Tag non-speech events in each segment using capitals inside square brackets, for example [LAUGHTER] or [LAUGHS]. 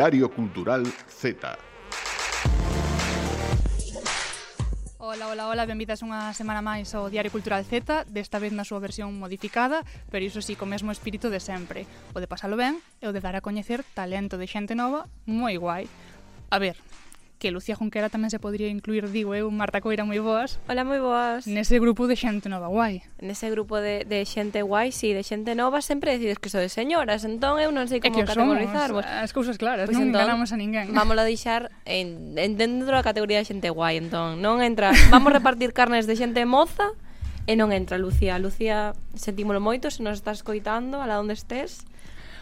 Diario Cultural Z. Ola, ola, ola, benvidas unha semana máis ao Diario Cultural Z, desta vez na súa versión modificada, pero iso sí, co mesmo espírito de sempre, o de pasalo ben e o de dar a coñecer talento de xente nova moi guai. A ver, que Lucía Jonquera tamén se podría incluir, digo eu, Marta Coira, moi boas. Hola, moi boas. Nese grupo de xente nova guai. Nese grupo de, de xente guai, si, sí, de xente nova, sempre decides que sodes señoras, entón eu non sei como categorizarvos. As cousas claras, pois pues non entón, enganamos a ninguén. Vamos a deixar en, en dentro da categoría de xente guai, entón. Non entra, [LAUGHS] vamos a repartir carnes de xente moza, e non entra Lucía. Lucía, sentímolo moito se nos estás coitando, ala onde estés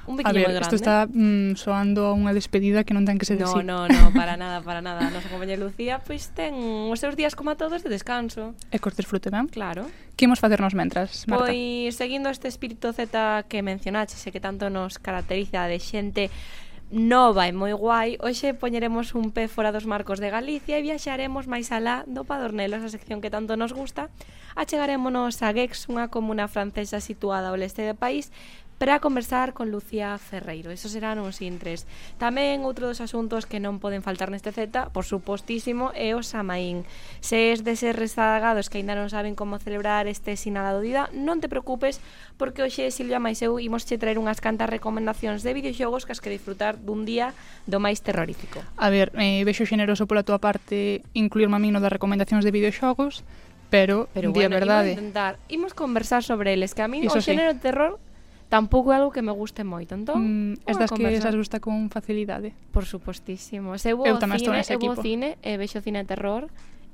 un ver, grande. Isto está mm, soando a unha despedida que non ten que ser no, así. No, no, [LAUGHS] para nada, para nada. A nosa compañera Lucía pois ten os seus días como a todos de descanso. E cortes desfrute, ben? Claro. Que imos facernos mentras, Marta? Pois, seguindo este espírito Z que mencionaxe, que tanto nos caracteriza de xente nova e moi guai, hoxe poñeremos un pé fora dos marcos de Galicia e viaxaremos máis alá do Padornelo, esa sección que tanto nos gusta. Achegarémonos a Gex, unha comuna francesa situada ao leste do país, para conversar con Lucía Ferreiro. Eso serán uns intres. Tamén outro dos asuntos que non poden faltar neste Z, por supostísimo, é o Samaín. Se es de ser rezagados que aínda non saben como celebrar este sinalado día, non te preocupes, porque hoxe Silvia máis eu imos che traer unhas cantas recomendacións de videoxogos que as que disfrutar dun día do máis terrorífico. A ver, eh, vexo xeneroso pola túa parte incluirme a mí no das recomendacións de videoxogos, pero, pero bueno, día verdade. Imos, intentar, imos conversar sobre eles, que a mí Iso o xénero sí. terror tampouco é algo que me guste moito. Entón, mm, estas que esas gusta con facilidade. Por supostísimo. Se eu vou eu ao cine, eu vou ao cine e vexo cine de terror,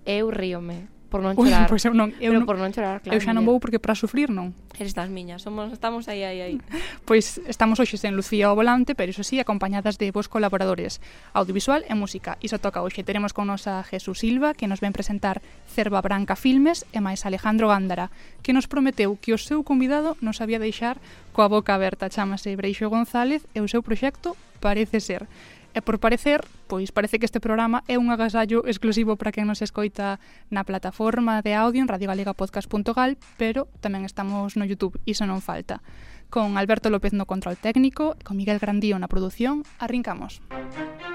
eu ríome por non [LAUGHS] chorar. Pois eu non, eu Pero non, por non chorar, claro. Eu xa non vou porque para sufrir non. Eres das miñas, somos, estamos aí, aí, aí. [LAUGHS] Pois estamos hoxe sen Lucía ao volante, pero iso sí, acompañadas de vos colaboradores audiovisual e música. Iso toca hoxe. Teremos con nos a Jesús Silva, que nos ven presentar Cerva Branca Filmes, e máis Alejandro Gándara, que nos prometeu que o seu convidado nos había deixar coa boca aberta. Chámase Breixo González e o seu proxecto Parece Ser. E por parecer, pois parece que este programa é un agasallo exclusivo para quen nos escoita na plataforma de audio en radiogalegapodcast.gal, pero tamén estamos no YouTube, iso non falta. Con Alberto López no control técnico e con Miguel Grandío na produción, arrincamos. Música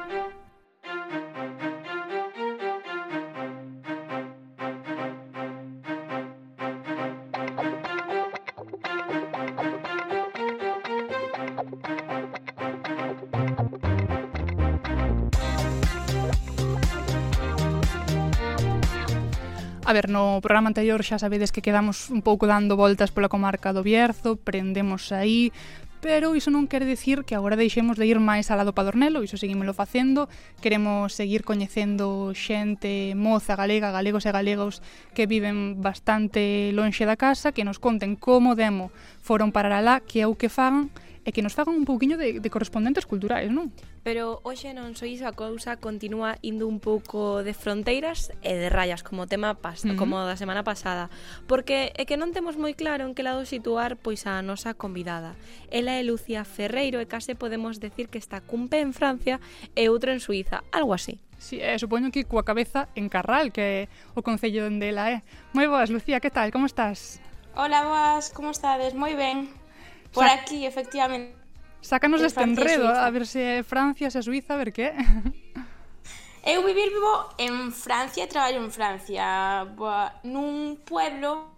A ver, no programa anterior xa sabedes que quedamos un pouco dando voltas pola comarca do Bierzo, prendemos aí, pero iso non quere decir que agora deixemos de ir máis alá do Padornelo, iso seguímelo facendo, queremos seguir coñecendo xente moza galega, galegos e galegos que viven bastante lonxe da casa, que nos conten como demo foron parar alá, que é o que fagan, e que nos fagan un pouquiño de, de correspondentes culturais, non? Pero hoxe non só iso, a cousa continúa indo un pouco de fronteiras e de rayas, como tema pas, uh como da semana pasada, porque é que non temos moi claro en que lado situar pois a nosa convidada. Ela é Lucía Ferreiro e case podemos decir que está cun pé en Francia e outro en Suiza, algo así. Sí, eh, supoño que coa cabeza en Carral, que é o concello onde ela é. Moi boas, Lucía, que tal? Como estás? Hola, boas, como estades? Moi ben. Por o sea, aquí, efectivamente. Sácanos deste enredo, a ver se é Francia, se é Suiza, a ver que [LAUGHS] Eu vivir vivo en Francia e traballo en Francia Boa, Nun pueblo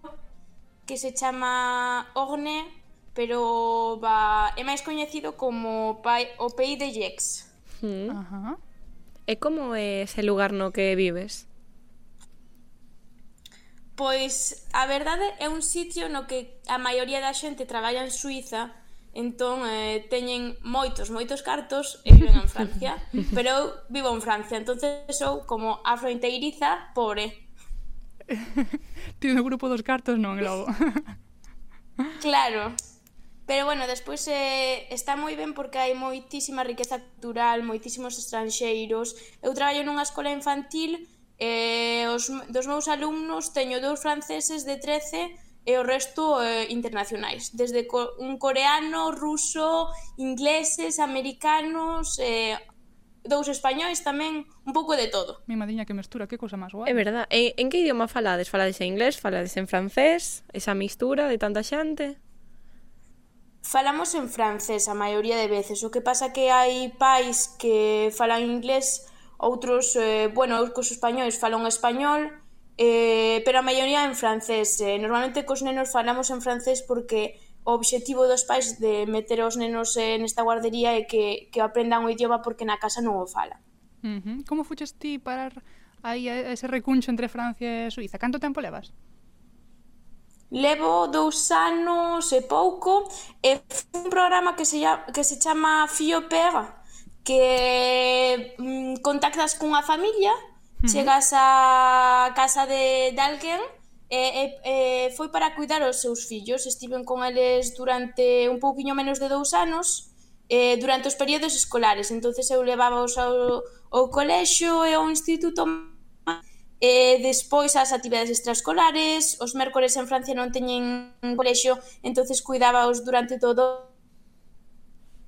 que se chama Orne Pero va, é máis coñecido como pai, o Pei de Jex Hmm. Ajá. E como é ese lugar no que vives? Pois a verdade é un sitio no que a maioría da xente traballa en Suiza Entón, eh, teñen moitos, moitos cartos e viven en Francia. [LAUGHS] Pero eu vivo en Francia, entonces sou como afrointeiriza pobre. [LAUGHS] Ti no grupo dos cartos non, Globo. [LAUGHS] claro. Pero bueno, despois eh, está moi ben porque hai moitísima riqueza cultural, moitísimos estranxeiros. Eu traballo nunha escola infantil e eh, os, dos meus alumnos teño dous franceses de 13 e o resto eh, internacionais, desde co un coreano, ruso, ingleses, americanos, eh, dous españois tamén, un pouco de todo. Mi madiña que mestura, que cosa máis guai. É verdad. E, en que idioma falades? Falades en inglés, falades en francés? Esa mistura de tanta xante? Falamos en francés a maioría de veces, o que pasa que hai pais que falan inglés, outros, eh, bueno, os españoles falan español, eh, pero a maioría en francés. Eh, normalmente cos nenos falamos en francés porque o obxectivo dos pais de meter os nenos eh, nesta guardería é que, que aprendan o idioma porque na casa non o falan. Uh -huh. Como fuches ti parar aí a ese recuncho entre Francia e Suiza? Canto tempo levas? Levo dous anos e pouco e un programa que se, llama, que se chama Fio Pega que mm, contactas cunha familia Chegas a casa de, de alguén e, e, e foi para cuidar os seus fillos. Estiven con eles durante un pouquiño menos de dous anos eh, durante os períodos escolares. entonces eu levábaos ao, ao colexio e ao instituto e despois as actividades extraescolares, os mércores en Francia non teñen colexio, entonces cuidábaos durante todo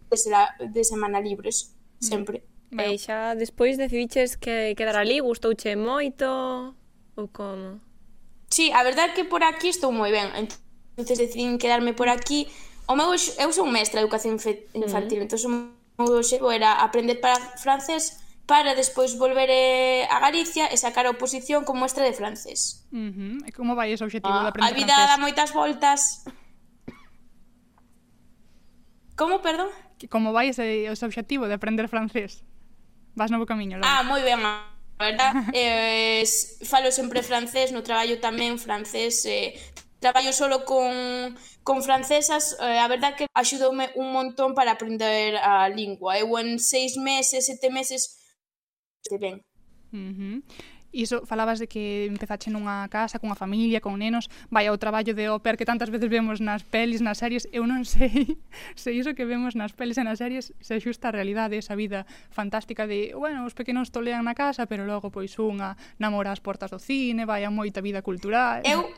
de, la, de semana libres, sempre. Mm. E eh, xa despois decidiches que quedar ali, gustouche moito ou como? Sí, a verdade é que por aquí estou moi ben. Entonces decidín quedarme por aquí. O meu eu son mestra de educación mm. infantil, mm. entonces o meu obxectivo era aprender para francés para despois volver eh, a Galicia e sacar a oposición como mestra de francés. Uh -huh. E como vai ese obxectivo ah, de aprender francés? A vida francés? dá moitas voltas. Como, perdón? Que como vai ese, ese obxectivo de aprender francés? vas no bo camiño. Logo. Ah, moi ben, a verdad. eh, falo sempre francés, no traballo tamén francés, eh, traballo solo con, con francesas, eh, a verdad que axudoume un montón para aprender a lingua. Eu en seis meses, sete meses, te ben. Uh -huh. Iso, falabas de que empezache nunha casa, cunha familia, con nenos, vai ao traballo de óper que tantas veces vemos nas pelis, nas series, eu non [LAUGHS] sei se iso que vemos nas pelis e nas series se axusta a realidade, esa vida fantástica de, bueno, os pequenos tolean na casa, pero logo, pois, unha namora as portas do cine, vai a moita vida cultural... Eu...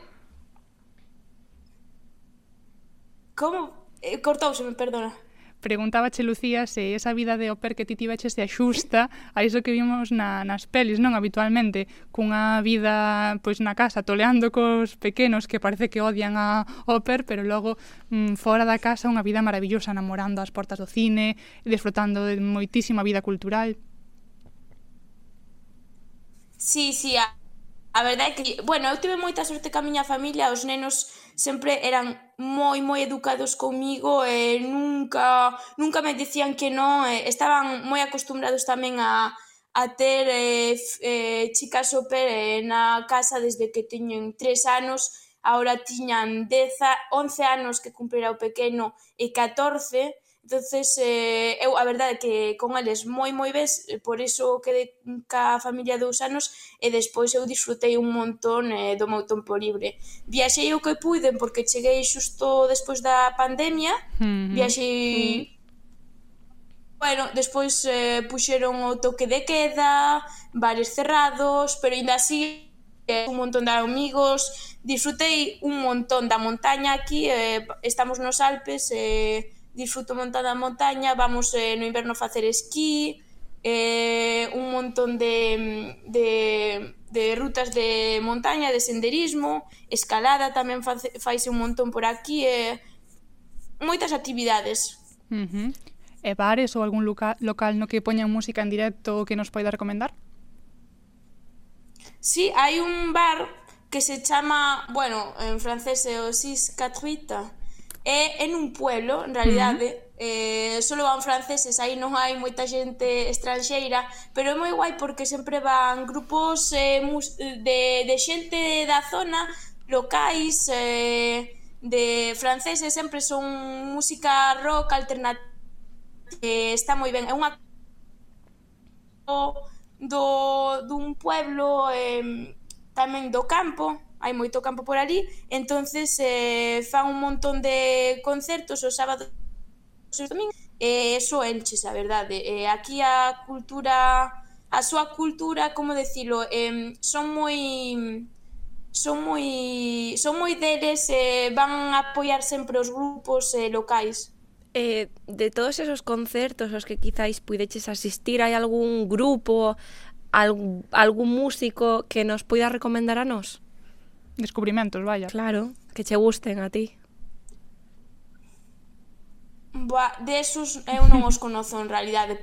Como? Eh, cortouse, me perdona preguntábache, Lucía, se esa vida de oper que ti tiveche se axusta a iso que vimos na, nas pelis, non? Habitualmente, cunha vida pois na casa, toleando cos pequenos que parece que odian a oper, pero logo mm, fora da casa unha vida maravillosa, namorando as portas do cine, desfrutando de moitísima vida cultural. Sí, sí, a, A verdade é que, bueno, eu tive moita sorte ca miña familia, os nenos sempre eran moi moi educados comigo e nunca nunca me dicían que non, e estaban moi acostumbrados tamén a a ter eh, eh, chicas super eh, na casa desde que teñen tres anos, ahora tiñan 10, 11 anos que cumplirá o pequeno e 14, entonces eh, eu a verdade que con eles moi moi ves, eh, por iso quedei ca familia dous anos e despois eu disfrutei un montón eh, do meu tempo libre. Viaxei o que puiden porque cheguei xusto despois da pandemia, mm -hmm. viaxei mm. Bueno, despois eh, puxeron o toque de queda, bares cerrados, pero ainda así eh, un montón de amigos, disfrutei un montón da montaña aquí, eh, estamos nos Alpes, eh, disfruto montada a montaña, vamos eh, no inverno facer esquí, eh, un montón de, de, de rutas de montaña, de senderismo, escalada tamén face, faise un montón por aquí, e eh, moitas actividades. Uh -huh. E bares ou algún local, local no que poñan música en directo que nos poida recomendar? Sí, hai un bar que se chama, bueno, en francés é o 648, é en un pueblo, en realidade, uh -huh. eh, solo van franceses, aí non hai moita xente estranxeira, pero é moi guai porque sempre van grupos eh, de, de xente da zona, locais, eh, de franceses, sempre son música rock alternativa, eh, está moi ben, é unha do, do dun pueblo eh, tamén do campo, hai moito campo por ali, entonces eh, fan un montón de concertos o sábado os domingos, e eso enches, a verdade. Eh, aquí a cultura a súa cultura, como decilo, eh, son moi son moi son moi deles, eh, van a apoiar sempre os grupos eh, locais. Eh, de todos esos concertos aos que quizáis puideches asistir, hai algún grupo, algún, algún músico que nos poida recomendar a nós? descubrimentos, vaya. Claro, que che gusten a ti. Boa, desus eu non os conozo en realidade.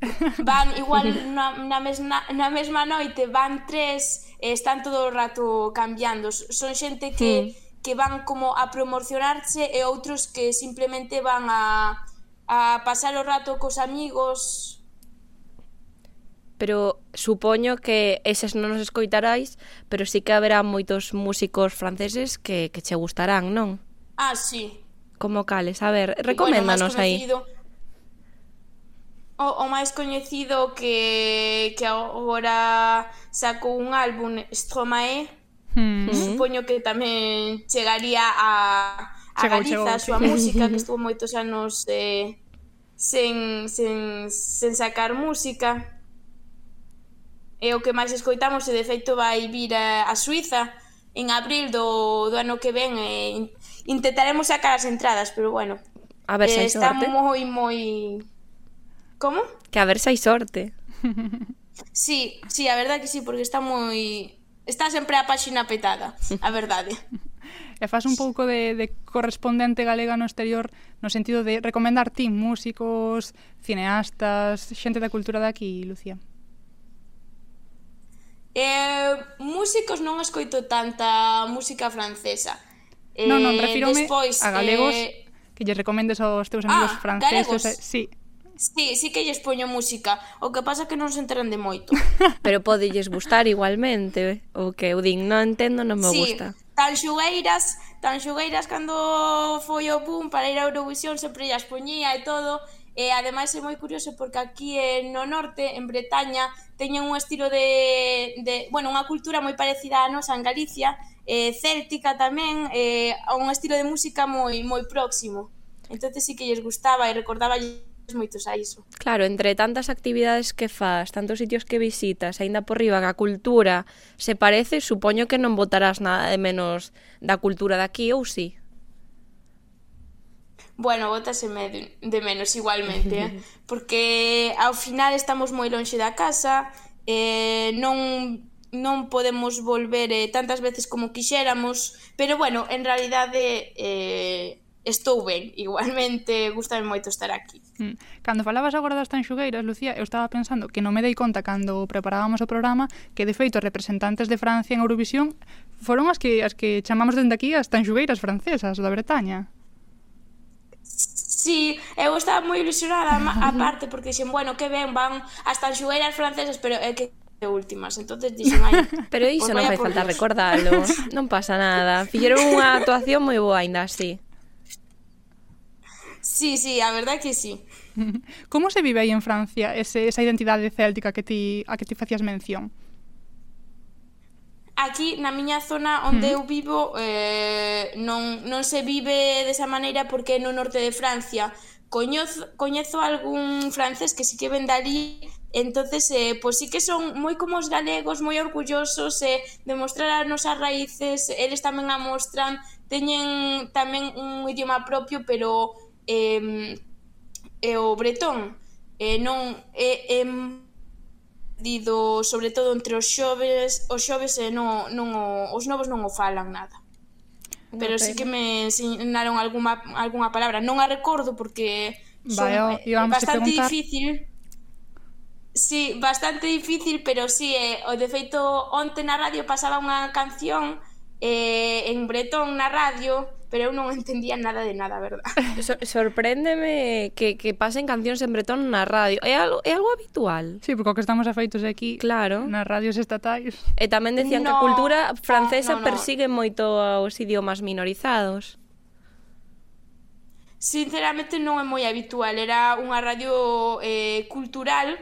[LAUGHS] Van igual na, na, mesma, na mesma noite, van tres e están todo o rato cambiando. Son xente que, mm. que van como a promocionarse e outros que simplemente van a, a pasar o rato cos amigos pero supoño que eses non os escoitarais, pero sí que haberá moitos músicos franceses que, que che gustarán, non? Ah, sí. Como cales? A ver, recoméndanos bueno, aí. O, o máis coñecido que, que agora sacou un álbum Stromae, mm -hmm. supoño que tamén chegaría a, a chegou, Galiza chegou, a súa sí. música, que [LAUGHS] estuvo moitos anos eh, sen, sen, sen sacar música é o que máis escoitamos e de feito vai vir eh, a, a Suiza en abril do, do ano que ven e intentaremos sacar as entradas, pero bueno. A ver se eh, hai sorte. Está moi moi Como? Que a ver se hai sorte. Sí, sí, a verdade que sí, porque está moi está sempre a páxina petada, a verdade. e faz un pouco de, de correspondente galega no exterior no sentido de recomendar ti músicos, cineastas, xente da cultura daqui, Lucía. Eh, músicos non escoito tanta música francesa. Eh, non, non, refírome despois, a galegos eh... que lle recomendes aos teus amigos ah, franceses. Eh, sí. Sí, sí que lles poño música, o que pasa que non se enteran de moito. [LAUGHS] Pero podelles gustar igualmente, o que eu din, non entendo, non me sí, gusta. Tan xogueiras, tan xogueiras cando foi o boom para ir a Eurovisión sempre llas poñía e todo, E ademais é moi curioso porque aquí eh, no norte, en Bretaña, teñen un estilo de, de bueno, unha cultura moi parecida a nosa en Galicia, eh, céltica tamén, eh, un estilo de música moi moi próximo. Entonces sí que lles gustaba e recordaba moitos a iso. Claro, entre tantas actividades que faz, tantos sitios que visitas, aínda por riba que a cultura se parece, supoño que non votarás nada de menos da cultura daqui, ou si? Sí? Bueno, bótaseme de, de menos igualmente, eh? [LAUGHS] porque ao final estamos moi lonxe da casa, eh, non non podemos volver eh, tantas veces como quixéramos, pero bueno, en realidade eh, estou ben, [LAUGHS] igualmente gustame moito estar aquí. Mm. Cando falabas agora das tanxugueiras, Lucía, eu estaba pensando que non me dei conta cando preparábamos o programa que de feito representantes de Francia en Eurovisión foron as que as que chamamos dende aquí as tanxugueiras francesas da Bretaña. Sí, eu estaba moi ilusionada a parte porque dixen, bueno, que ben, van as tanxueiras francesas, pero é eh, que de últimas, entonces dixen "Ai, [LAUGHS] Pero iso non fai falta recordalo, non pasa nada. Fixeron unha actuación moi boa aínda así. Sí, sí, a verdad que sí. [LAUGHS] Como se vive aí en Francia ese, esa identidade céltica que ti, a que ti facías mención? aquí na miña zona onde mm. eu vivo eh, non, non se vive desa maneira porque no norte de Francia coñozo, coñezo algún francés que si sí que ven dali entonces eh, pois sí que son moi como os galegos moi orgullosos eh, de mostrar as nosas raíces eles tamén a mostran teñen tamén un idioma propio pero eh, eh, o bretón eh, non é eh, eh, dido sobre todo entre os xoves, os xoves e non, non o, os novos non o falan nada. Pero pena. sí que me ensinaron algunha, algunha palabra, non a recordo porque son, vale, é eh, bastante difícil Sí, bastante difícil, pero sí, eh, o de feito onte na radio pasaba unha canción eh, en bretón na radio pero eu non entendía nada de nada, verdad? [LAUGHS] Sor sorpréndeme que, que pasen cancións en bretón na radio. É algo, é algo habitual. Sí, porque o que estamos afeitos aquí claro. nas radios estatais. E eh, tamén decían no, que a cultura francesa no, no. persigue moito aos idiomas minorizados. Sinceramente non é moi habitual, era unha radio eh, cultural,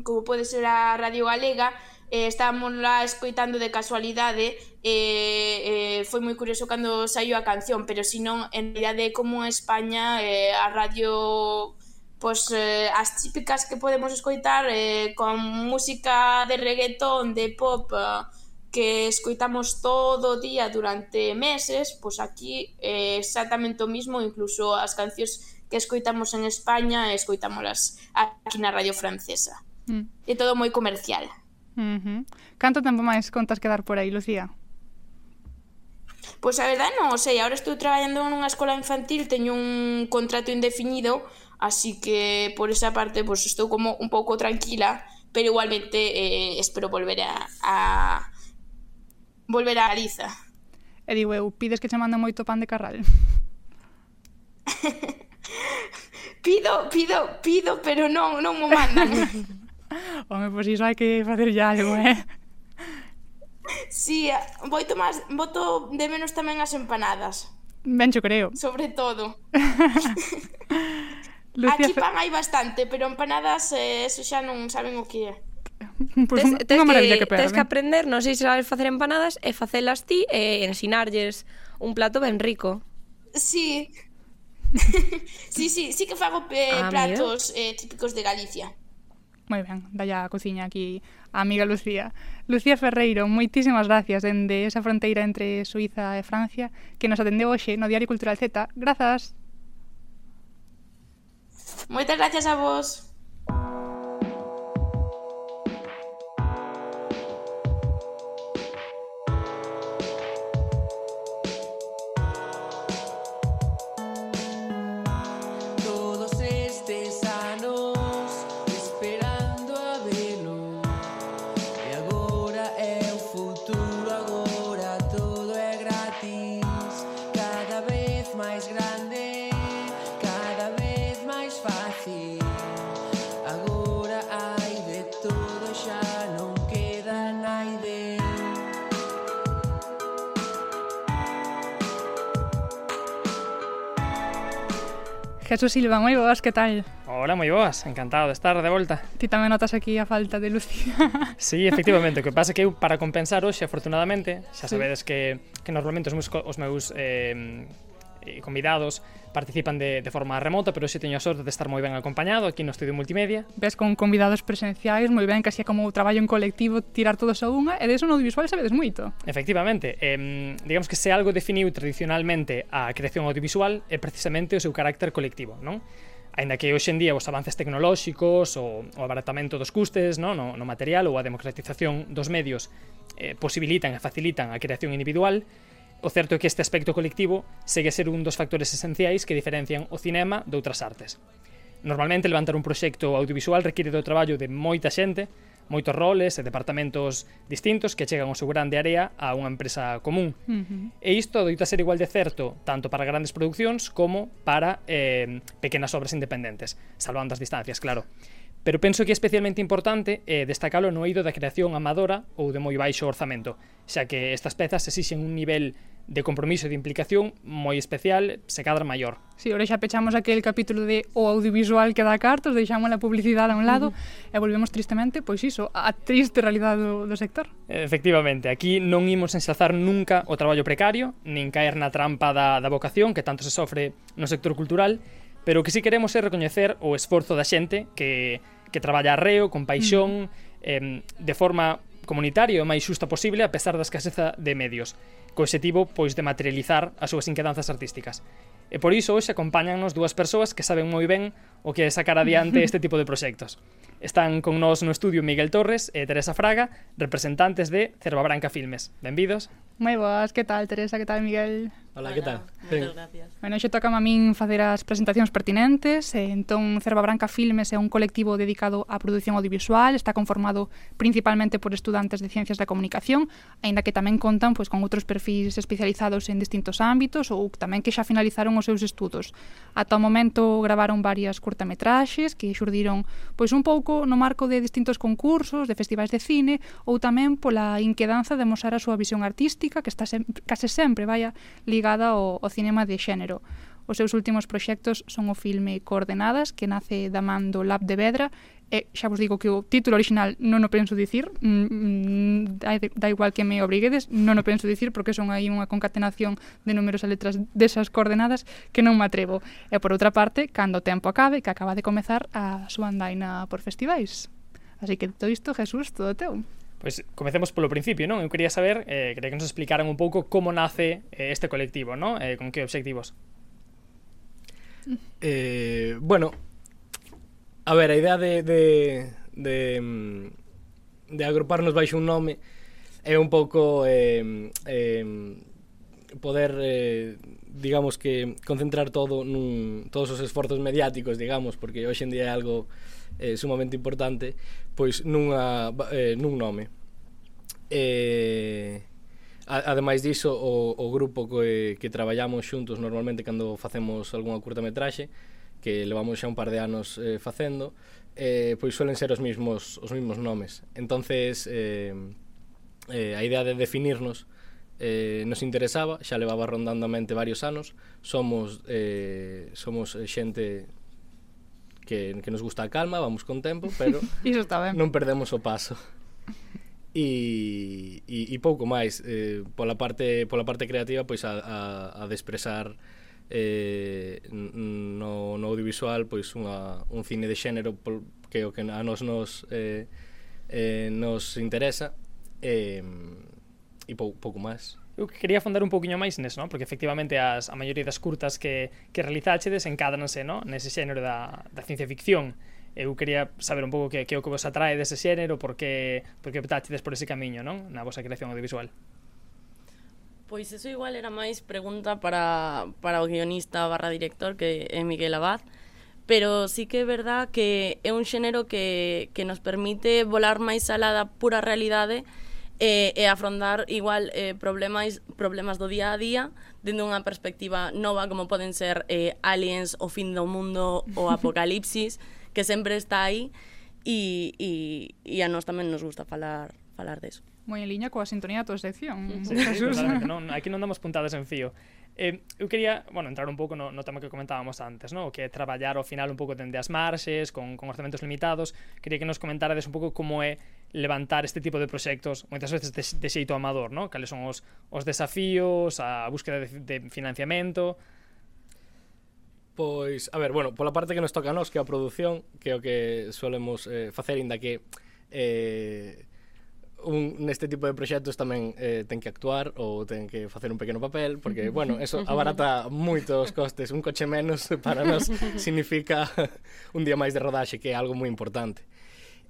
como pode ser a Radio Galega, eh, estábamos lá escoitando de casualidade eh, eh, foi moi curioso cando saiu a canción pero si non, en realidade como en España eh, a radio pois eh, as típicas que podemos escoitar eh, con música de reggaetón, de pop eh, que escoitamos todo o día durante meses, pois aquí eh, exactamente o mismo, incluso as cancións que escoitamos en España escoitámolas aquí na radio francesa. Mm. É todo moi comercial. Uh -huh. Canto tempo máis contas quedar por aí, Lucía? Pois a verdade non, o sei, agora estou traballando nunha escola infantil, teño un contrato indefinido, así que por esa parte pois estou como un pouco tranquila, pero igualmente eh, espero volver a, a volver a Galiza. E digo eu, pides que che manden moito pan de carral? [LAUGHS] pido, pido, pido, pero non, non mo mandan. [LAUGHS] Home, pois iso hai que facer ya algo, eh? Sí, voito máis, voto de menos tamén as empanadas. Ben, xo creo. Sobre todo. [LAUGHS] Lucía Aquí pan hai bastante, pero empanadas eh, eso xa non saben o que é. Pues tes, tes, que, que tes que aprender, non sei se sabes facer empanadas e facelas ti e ensinarlles un plato ben rico. Sí. [LAUGHS] [LAUGHS] sí, sí, sí que fago eh, ah, platos eh, típicos de Galicia. Moi ben, dalla a cociña aquí a amiga Lucía. Lucía Ferreiro, moitísimas gracias dende esa fronteira entre Suiza e Francia que nos atendeu hoxe no Diario Cultural Z. Grazas! Moitas gracias a vos. Jesús Silva, moi boas, que tal? Hola, moi boas, encantado de estar de volta. Ti tamén notas aquí a falta de Lucía. [LAUGHS] sí, efectivamente, o que pasa que eu para compensar hoxe, afortunadamente, xa sabedes sí. que, que normalmente os meus, os meus eh, e convidados participan de, de forma remota, pero se teño a sorte de estar moi ben acompañado aquí no Estudio Multimedia. Ves con convidados presenciais, moi ben, casi é como o traballo en colectivo, tirar todos a unha, e deso no audiovisual sabedes moito. Efectivamente, eh, digamos que se algo definiu tradicionalmente a creación audiovisual é precisamente o seu carácter colectivo, non? Ainda que hoxe en día os avances tecnolóxicos, o, o abaratamento dos custes no, no, no material ou a democratización dos medios eh, posibilitan e facilitan a creación individual, O certo é que este aspecto colectivo segue a ser un dos factores esenciais que diferencian o cinema de outras artes. Normalmente levantar un proxecto audiovisual require do traballo de moita xente, moitos roles e departamentos distintos que chegan ao seu grande área a unha empresa común. Uh -huh. E isto doita ser igual de certo tanto para grandes producións como para eh, pequenas obras independentes, salvando as distancias, claro. Pero penso que é especialmente importante eh, destacalo no eido da creación amadora ou de moi baixo orzamento, xa que estas pezas exixen un nivel de compromiso e de implicación moi especial, se cadra maior. Si, sí, ora xa pechamos aquel capítulo de o audiovisual que dá cartos, deixamos a publicidade a un lado uh -huh. e volvemos tristemente, pois iso, a triste realidade do, do sector. Efectivamente, aquí non imos ensalzar nunca o traballo precario, nin caer na trampa da, da vocación que tanto se sofre no sector cultural, pero o que si sí queremos é recoñecer o esforzo da xente que, que traballa arreo, con paixón, uh eh, de forma comunitaria o máis xusta posible a pesar da escaseza de medios co objetivo pois de materializar as súas inquedanzas artísticas. E por iso hoxe acompáñannos dúas persoas que saben moi ben o que é sacar adiante [LAUGHS] este tipo de proxectos. Están con nós no estudio Miguel Torres e Teresa Fraga, representantes de Cerva Branca Filmes. Benvidos. Moi boas, que tal Teresa, que tal Miguel? Hola, que tal? Moitas gracias. Bueno, xe toca a min facer as presentacións pertinentes. e entón, Cerva Branca Filmes é un colectivo dedicado á produción audiovisual. Está conformado principalmente por estudantes de Ciencias da Comunicación, aínda que tamén contan pois, con outros perfis especializados en distintos ámbitos ou tamén que xa finalizaron os seus estudos. Ata o momento gravaron varias curtametraxes que xurdiron pois un pouco no marco de distintos concursos, de festivais de cine ou tamén pola inquedanza de mostrar a súa visión artística que está sem case sempre, vaya, ligada ligada ao, ao cinema de xénero. Os seus últimos proxectos son o filme Coordenadas, que nace da man do Lab de Vedra, e xa vos digo que o título original non o penso dicir, mm, mm da, da igual que me obriguedes, non o penso dicir porque son aí unha concatenación de números e letras desas coordenadas que non me atrevo. E por outra parte, cando o tempo acabe, que acaba de comezar a súa andaina por festivais. Así que todo isto, Jesús, todo teu. Pois comecemos polo principio, non? Eu quería saber, eh, quería que nos explicaran un pouco como nace eh, este colectivo, non? Eh, con que obxectivos? Eh, bueno, a ver, a idea de, de, de, mm, de agruparnos baixo un nome é un pouco eh, eh, poder, eh, digamos que, concentrar todo nun, todos os esforzos mediáticos, digamos, porque hoxe en día é algo eh, sumamente importante pois nunha, eh, nun nome. Eh, ademais diso o, o grupo que, que traballamos xuntos normalmente cando facemos algunha curtametraxe que levamos xa un par de anos eh, facendo eh, pois suelen ser os mismos os mismos nomes. Entonces eh, eh, a idea de definirnos eh, nos interesaba, xa levaba rondando a mente varios anos, somos eh, somos xente que, que nos gusta a calma, vamos con tempo, pero [LAUGHS] Iso está ben. non perdemos o paso. E, e, e pouco máis eh, pola parte pola parte creativa pois a, a, a despresar eh, no, no audiovisual pois unha, un cine de xénero pol, que o que a nos nos eh, eh, nos interesa eh, e pou, pouco máis Eu quería afondar un pouquiño máis neso, non? Porque efectivamente as, a maioría das curtas que, que realizaxedes encádranse non? nese xénero da, da ciencia ficción. Eu quería saber un pouco que, que o que vos atrae dese xénero, por que, por que optaxedes por ese camiño, non? Na vosa creación audiovisual. Pois eso igual era máis pregunta para, para o guionista barra director que é Miguel Abad pero sí que é verdad que é un xénero que, que nos permite volar máis alá da pura realidade e e, e afrontar igual eh, problemas problemas do día a día dende unha perspectiva nova como poden ser eh, aliens, o fin do mundo, o [LAUGHS] apocalipsis, que sempre está aí e, e, e a nós tamén nos gusta falar falar deso. Moi en liña coa sintonía da tua sección. Sí, sí, Jesús. non, aquí non damos puntadas en fío. Eh, eu quería, bueno, entrar un pouco no, no tema que comentábamos antes, ¿no? que é traballar ao final un pouco dende as marxes, con, con orzamentos limitados. Quería que nos comentarades un pouco como é levantar este tipo de proxectos moitas veces de, de xeito amador, ¿no? cales son os, os desafíos, a búsqueda de, de financiamento... Pois, a ver, bueno, pola parte que nos toca a nós, que é a produción, que é o que solemos eh, facer, inda que eh, un, neste tipo de proxectos tamén eh, ten que actuar ou ten que facer un pequeno papel porque, [LAUGHS] bueno, eso abarata moitos costes. Un coche menos [LAUGHS] para nos [LAUGHS] significa un día máis de rodaxe que é algo moi importante.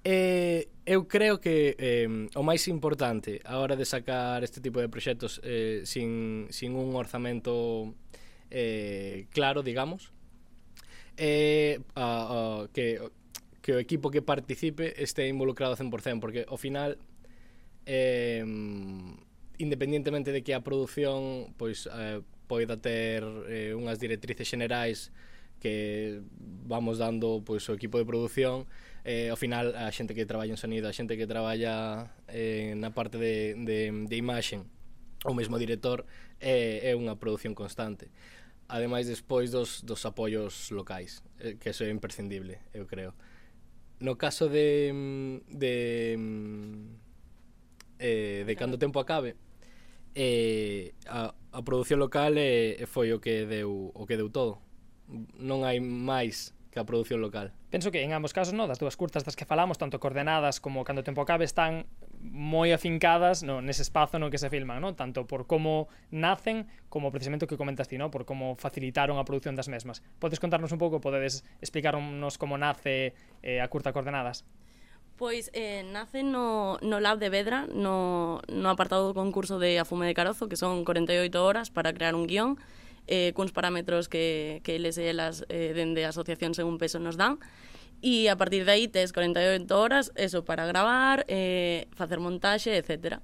Eh, eu creo que eh, o máis importante a hora de sacar este tipo de proxectos eh, sin, sin un orzamento eh, claro, digamos é eh, a, a, que que o equipo que participe este involucrado 100%, porque ao final eh, independientemente de que a produción pois eh, poida ter eh, unhas directrices xenerais que vamos dando pois o equipo de produción eh, ao final a xente que traballa en sonido a xente que traballa eh, na parte de, de, de imaxen o mesmo director eh, é unha produción constante. Ademais despois dos, dos apoios locais eh, que eso é imprescindible eu creo. No caso de, de eh, de cando tempo acabe eh, a, a produción local eh, foi o que deu o que deu todo non hai máis que a produción local. Penso que en ambos casos, no, das dúas curtas das que falamos, tanto coordenadas como cando tempo acabe, están moi afincadas no, nese espazo no que se filman, no? tanto por como nacen, como precisamente o que comentas ti, no? por como facilitaron a produción das mesmas. Podes contarnos un pouco, podedes explicarnos como nace eh, a curta coordenadas? Pois eh, nace no, no Lab de Vedra, no, no apartado do concurso de Afume de Carozo, que son 48 horas para crear un guión, eh, cuns parámetros que, que eles e elas eh, eh dende a asociación según peso nos dan, e a partir de aí tes 48 horas, eso, para gravar, eh, facer montaxe, etcétera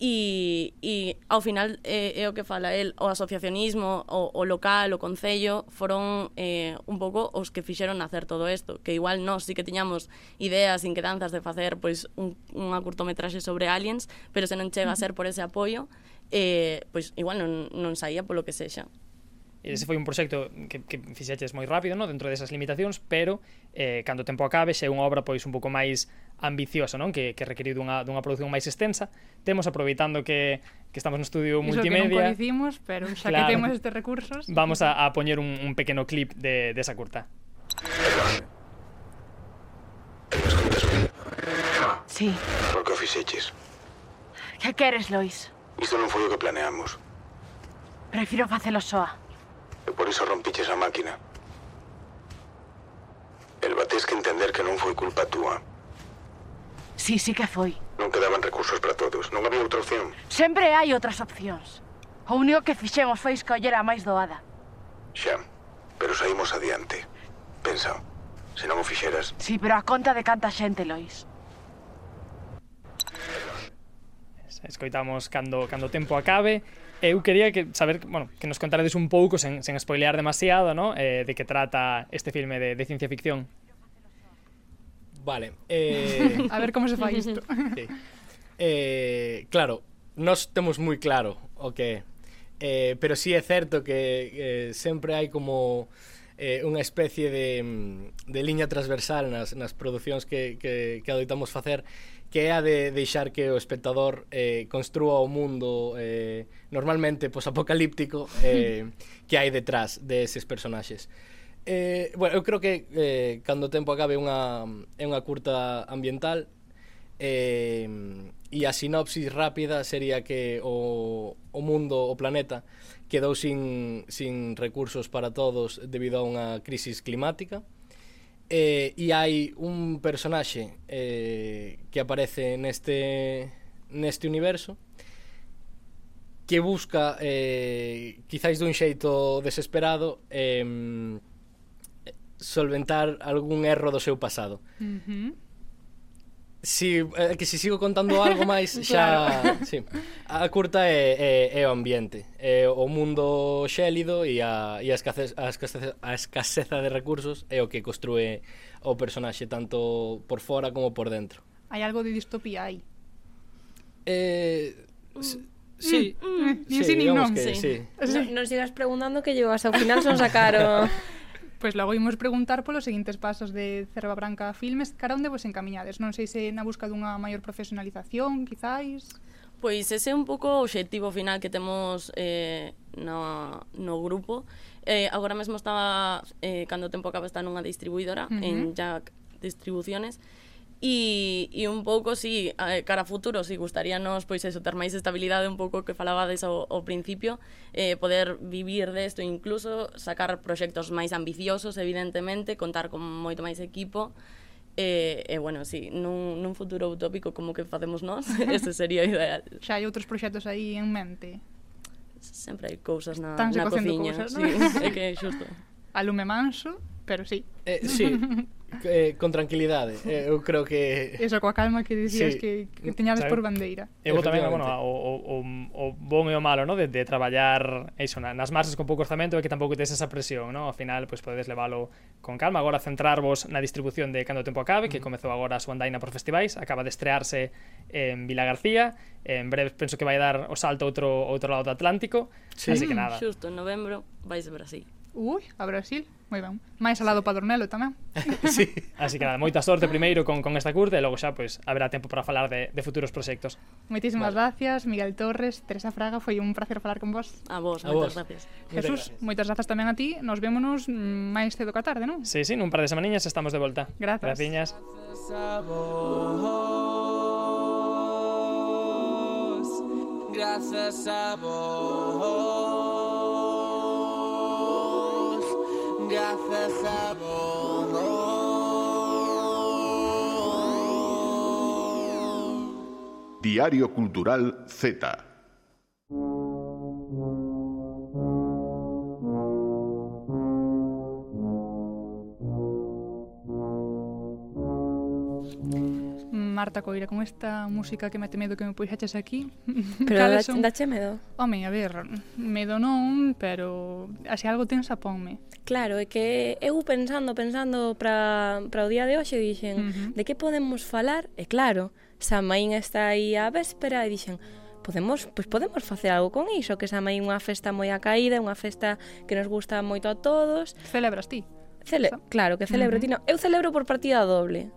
e, e ao final eh, é o que fala el, o asociacionismo, o, o local, o concello foron eh, un pouco os que fixeron nacer todo isto, que igual nós sí que tiñamos ideas, inquedanzas de facer pois un, unha curtometraxe sobre aliens, pero se non chega a ser por ese apoio, eh, pois igual non, non saía polo que sexa. Ese foi un proxecto que, que fixeches moi rápido, no? dentro desas limitacións, pero eh, cando o tempo acabe, se é unha obra pois un pouco máis ambiciosa, non? Que, que requeriu dunha, dunha produción máis extensa. Temos aproveitando que, que estamos no estudio Iso que multimedia. nunca dicimos, pero xa Claro. que temos estes recursos... Vamos a, a poñer un, un pequeno clip de, desa curta. Sí. Por que fixeches? Que queres, Lois? Isto non foi o que planeamos. Prefiro facelo soa. E por iso rompiches a máquina. Elba, tes que entender que non foi culpa túa. Sí, sí que foi. Non quedaban recursos para todos, non había outra opción. Sempre hai outras opcións. O único que fixemos foi escoller a máis doada. Xa, pero saímos adiante. Pensa, se non o fixeras... Sí, pero a conta de canta xente, Lois. Escoitamos cando, cando o tempo acabe eu quería que saber, bueno, que nos contarades un pouco sen, sen spoilear demasiado, ¿no? Eh, de que trata este filme de, de ciencia ficción. Vale. Eh... [LAUGHS] a ver como se fai isto. [LAUGHS] sí. eh, claro, nós temos moi claro o que eh, pero sí é certo que eh, sempre hai como eh, unha especie de, mm, de liña transversal nas, nas producións que, que, que adoitamos facer que é a de deixar que o espectador eh, construa o mundo eh, normalmente posapocalíptico eh, [LAUGHS] que hai detrás deses personaxes. Eh, bueno, eu creo que eh, cando o tempo acabe unha, é unha curta ambiental eh, e a sinopsis rápida sería que o, o mundo, o planeta quedou sin, sin recursos para todos debido a unha crisis climática eh, e hai un personaxe eh, que aparece neste, neste universo que busca eh, quizáis dun xeito desesperado eh, solventar algún erro do seu pasado. Uh -huh. Si, eh, que se sigo contando algo máis [LAUGHS] xa, claro. sí. A curta é, é, é o ambiente, é o mundo xélido e a e a escasez, a escasez, a escaseza de recursos é o que construe o personaxe tanto por fora como por dentro. Hai algo de distopía aí. Eh, uh. Sí, mm, mm, sí, sí, digamos non, que sí. sí. Non, nos sigas preguntando que llevas ao final son sacaron [LAUGHS] Pois logo imos preguntar polos seguintes pasos de Cerva Branca Filmes, cara onde vos encamiñades? Non sei se na busca dunha maior profesionalización, quizáis? Pois ese é un pouco o obxectivo final que temos eh, no, no grupo. Eh, agora mesmo estaba, eh, cando o tempo acaba, está nunha distribuidora, uh -huh. en Jack Distribuciones, E, e un pouco, si, sí, cara a futuro, si sí, gustaríanos, pois eso, ter máis estabilidade un pouco que falabades ao, ao principio, eh, poder vivir desto, incluso sacar proxectos máis ambiciosos, evidentemente, contar con moito máis equipo, E, e bueno, sí, nun, nun futuro utópico como que facemos nós, [LAUGHS] ese sería ideal. Xa hai outros proxectos aí en mente? Sempre hai cousas na, Estánse na cociña. Cousas, sí, [LAUGHS] é que é xusto. Alume manso, pero sí. Eh, sí, [LAUGHS] eh, con tranquilidade. Eh, eu creo que... Eso, coa calma que dicías sí. que, que teñades por bandeira. Eu tamén, bueno, o, o, o bon e o malo, no? de, de traballar iso, nas marxas con pouco orzamento e que tampouco tes esa presión, no? ao final pois, pues, podedes leválo con calma. Agora centrarvos na distribución de Cando o Tempo Acabe, que comezou agora a súa andaina por festivais, acaba de estrearse en Vila García, en breve penso que vai dar o salto outro outro lado do Atlántico, sí. así que nada. Xusto, en novembro vais a Brasil. Ui, a Brasil, moi ben. Mais alado lado Padornelo tamén. [LAUGHS] sí. Así que nada, moita sorte primeiro con, con esta curta e logo xa pois pues, haberá tempo para falar de, de futuros proxectos. Moitísimas vale. gracias, Miguel Torres, Teresa Fraga, foi un placer falar con vos. A vos, a moitas vos. gracias. Jesús, moitas gracias tamén a ti. Nos vémonos mm, máis cedo que a tarde, non? Sí, sí, nun par de semaniñas estamos de volta. Grazas. Graciñas. Gracias a vos. Gracias a vos. gracias a vos. Diario Cultural Z. Marta Coira, con esta música que me medo que me puxaches aquí. [LAUGHS] Pero da, son... dache medo. Home, a ver, medo non, pero así algo tensa ponme. Claro, é que eu pensando, pensando para o día de hoxe, dixen, uh -huh. de que podemos falar? E claro, Samaín está aí á véspera e dixen, podemos, pois podemos facer algo con iso, que Samaín unha festa moi acaída, unha festa que nos gusta moito a todos. Celebras ti? Cele Claro, que celebro uh -huh. ti, no. Eu celebro por partida doble.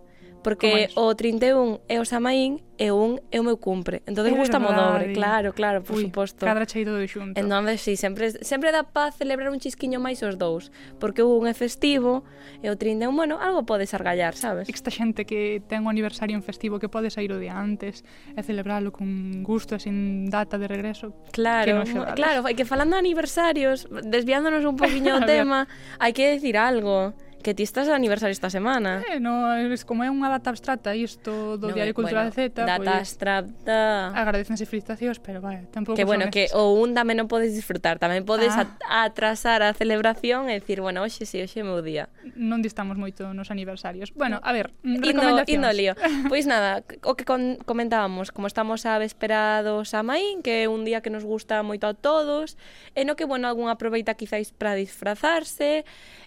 Porque o 31 é o Samaín e o 1 é o meu cumpre. Entón gusta mo dobre, claro, claro, por Ui, suposto. Cadra chei todo xunto. Entón, sí, sempre, sempre dá paz celebrar un chisquiño máis os dous. Porque o un é festivo e o 31, bueno, algo podes argallar, sabes? Esta xente que ten un aniversario en festivo que pode sair o día antes e celebralo con gusto e sin data de regreso. Claro, que claro, e que falando de aniversarios, desviándonos un [LAUGHS] poquinho o tema, hai que decir algo. Que ti estás de aniversario esta semana. Eh, no, es como é unha data abstracta isto do no, Diario Cultural bueno, Z. Data pues, abstracta. Agradecense felicitacións, pero vale, tampouco Que bueno, que esas. o un tamén non podes disfrutar, tamén podes ah. atrasar a celebración e decir, bueno, hoxe si, sí, hoxe é meu día. Non distamos moito nos aniversarios. Bueno, a ver, recomendacións. Indo, indo lío. [LAUGHS] pois nada, o que con, comentábamos, como estamos a véspera do Samaín, que é un día que nos gusta moito a todos, e no que, bueno, algún aproveita quizáis para disfrazarse,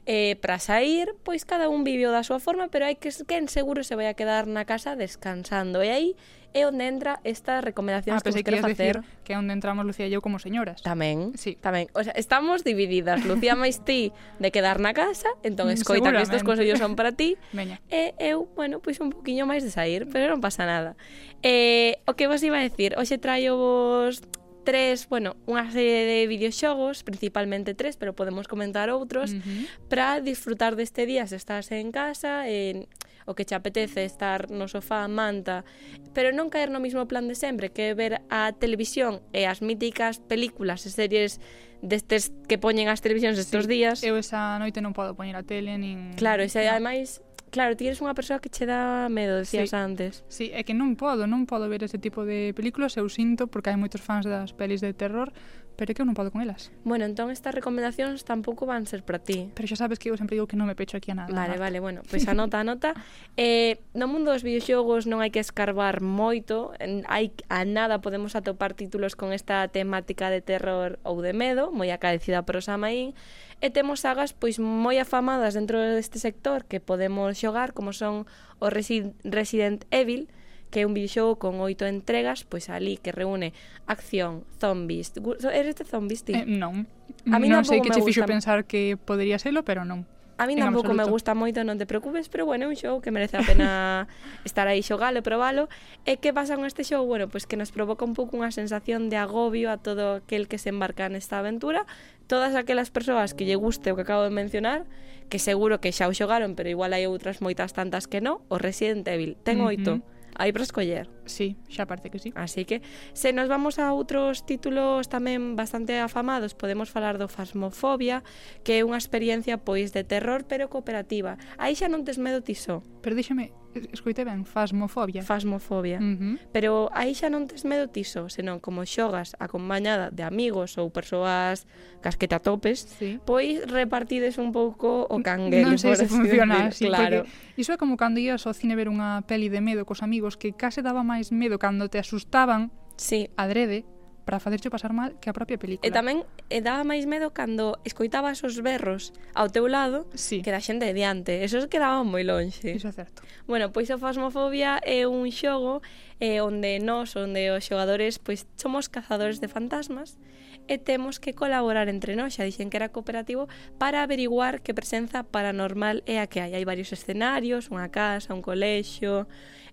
eh, para sair, pois cada un viviu da súa forma, pero hai que quen seguro se vai a quedar na casa descansando. E aí é onde entra estas recomendacións ah, que vos quero facer. Decir que é onde entramos Lucía e eu como señoras. Tamén, sí. tamén. O sea, estamos divididas. Lucía máis ti de quedar na casa, entón mm, escoita que estes consellos son para ti. Veña. E eu, bueno, pois un poquinho máis de sair, pero non pasa nada. Eh, o que vos iba a decir? Hoxe traio vos tres, bueno, unha serie de videoxogos, principalmente tres, pero podemos comentar outros, uh -huh. para disfrutar deste día se estás en casa, en o que che apetece estar no sofá, manta, pero non caer no mismo plan de sempre, que é ver a televisión e as míticas películas e series destes que poñen as televisións estes sí, días. Eu esa noite non podo poñer a tele nin Claro, e se ademais Claro, ti eres unha persoa que che dá medo, decías sí. antes. Sí, é que non podo, non podo ver ese tipo de películas, eu sinto, porque hai moitos fans das pelis de terror, Pero é que eu non podo con elas. Bueno, entón estas recomendacións tampouco van ser para ti. Pero xa sabes que eu sempre digo que non me pecho aquí a nada. Vale, Marta. vale, bueno, [LAUGHS] pois pues anota, anota. eh, no mundo dos videoxogos non hai que escarbar moito, en, hai a nada podemos atopar títulos con esta temática de terror ou de medo, moi acaecida por os amaín, e temos sagas pois moi afamadas dentro deste sector que podemos xogar, como son o Resident Evil, que é un videoxogo con oito entregas, pois ali que reúne acción, zombies. Eres de zombies ti? Eh, non. A mí non sei que che fixo pensar que podería selo, pero non. A mí tampouco me gusta moito, non te preocupes, pero bueno, é un xogo que merece a pena [LAUGHS] estar aí xogalo, probalo. E que pasa con este xogo? Bueno, pois que nos provoca un pouco unha sensación de agobio a todo aquel que se embarca nesta aventura. Todas aquelas persoas que lle guste o que acabo de mencionar, que seguro que xa o xogaron, pero igual hai outras moitas tantas que non, o Resident Evil ten oito. Uh -huh hai para escoller. Sí, xa parte que sí. Así que, se nos vamos a outros títulos tamén bastante afamados, podemos falar do Fasmofobia, que é unha experiencia pois de terror pero cooperativa. Aí xa non tes medo ti só. Pero díxeme, escoite ben, fasmofobia. Fasmofobia. Uh -huh. Pero aí xa non tes medo tiso, senón como xogas acompañada de amigos ou persoas cas que te atopes, sí. pois repartides un pouco o canguelo. Non sei se funciona así, claro. Iso é como cando ías ao cine ver unha peli de medo cos amigos que case daba máis medo cando te asustaban sí. adrede para facerche pasar mal que a propia película. E tamén e daba máis medo cando escoitabas os berros ao teu lado sí. que da xente de diante. Esos quedaban moi lonxe. Iso é certo. Bueno, pois o Fasmofobia é un xogo eh, onde nós, onde os xogadores, pois somos cazadores de fantasmas e temos que colaborar entre nós, xa dixen que era cooperativo, para averiguar que presenza paranormal é a que hai. Hai varios escenarios, unha casa, un colexio,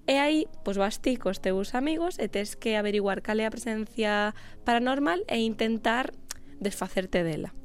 E aí, pois vas ti cos teus amigos e tes que averiguar cal é a presencia paranormal e intentar desfacerte dela.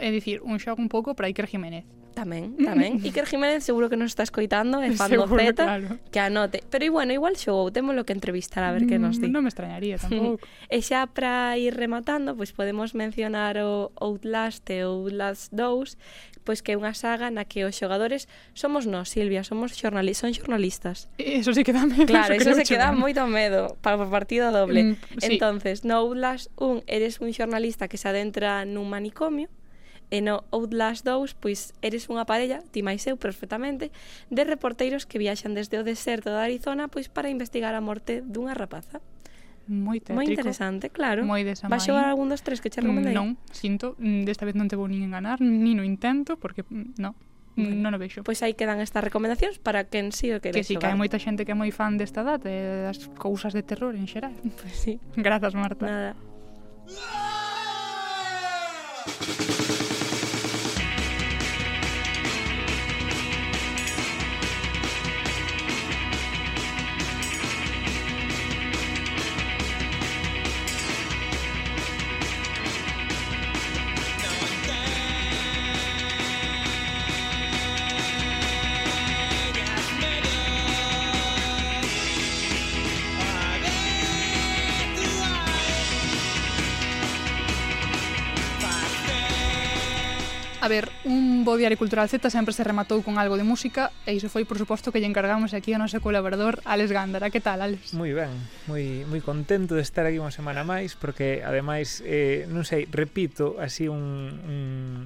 É dicir, un xogo un pouco para Iker Jiménez. Tamén, [LAUGHS] tamén. Iker Jiménez seguro que nos está escoitando e fando seguro, zeta, claro. que anote. Pero bueno, igual xogou, temos lo que entrevistar a ver que nos mm, di. Non me extrañaría tampouco. [LAUGHS] e xa para ir rematando, pois podemos mencionar o Outlast e Outlast 2, pois que é unha saga na que os xogadores somos nós, Silvia, somos xornali son xornalistas. Eso sí que dá medo. Claro, eso, eso se queda moito medo para o partido doble. Mm, sí. Entonces, no Outlast 1 eres un xornalista que se adentra nun manicomio, e no Outlast 2, pois eres unha parella, ti máis eu perfectamente, de reporteiros que viaxan desde o deserto de Arizona pois para investigar a morte dunha rapaza moi tétrico. Moi interesante, claro. Moi desa Vas xogar algún dos tres que che mm, recomendei? Non, sinto, mm, desta vez non te vou nin enganar, nin no intento, porque mm, no, bueno, non o vexo. Pois aí quedan estas recomendacións para quen si sí o quere Que si, sí, que hai moita xente que é moi fan desta data e das cousas de terror en xeral. Pois [LAUGHS] pues sí. Grazas, Marta. Nada. ver, un bo diario cultural Z sempre se rematou con algo de música e iso foi, por suposto, que lle encargamos aquí ao noso colaborador Alex Gándara. Que tal, Alex? Moi ben, moi, moi contento de estar aquí unha semana máis porque, ademais, eh, non sei, repito así un, un,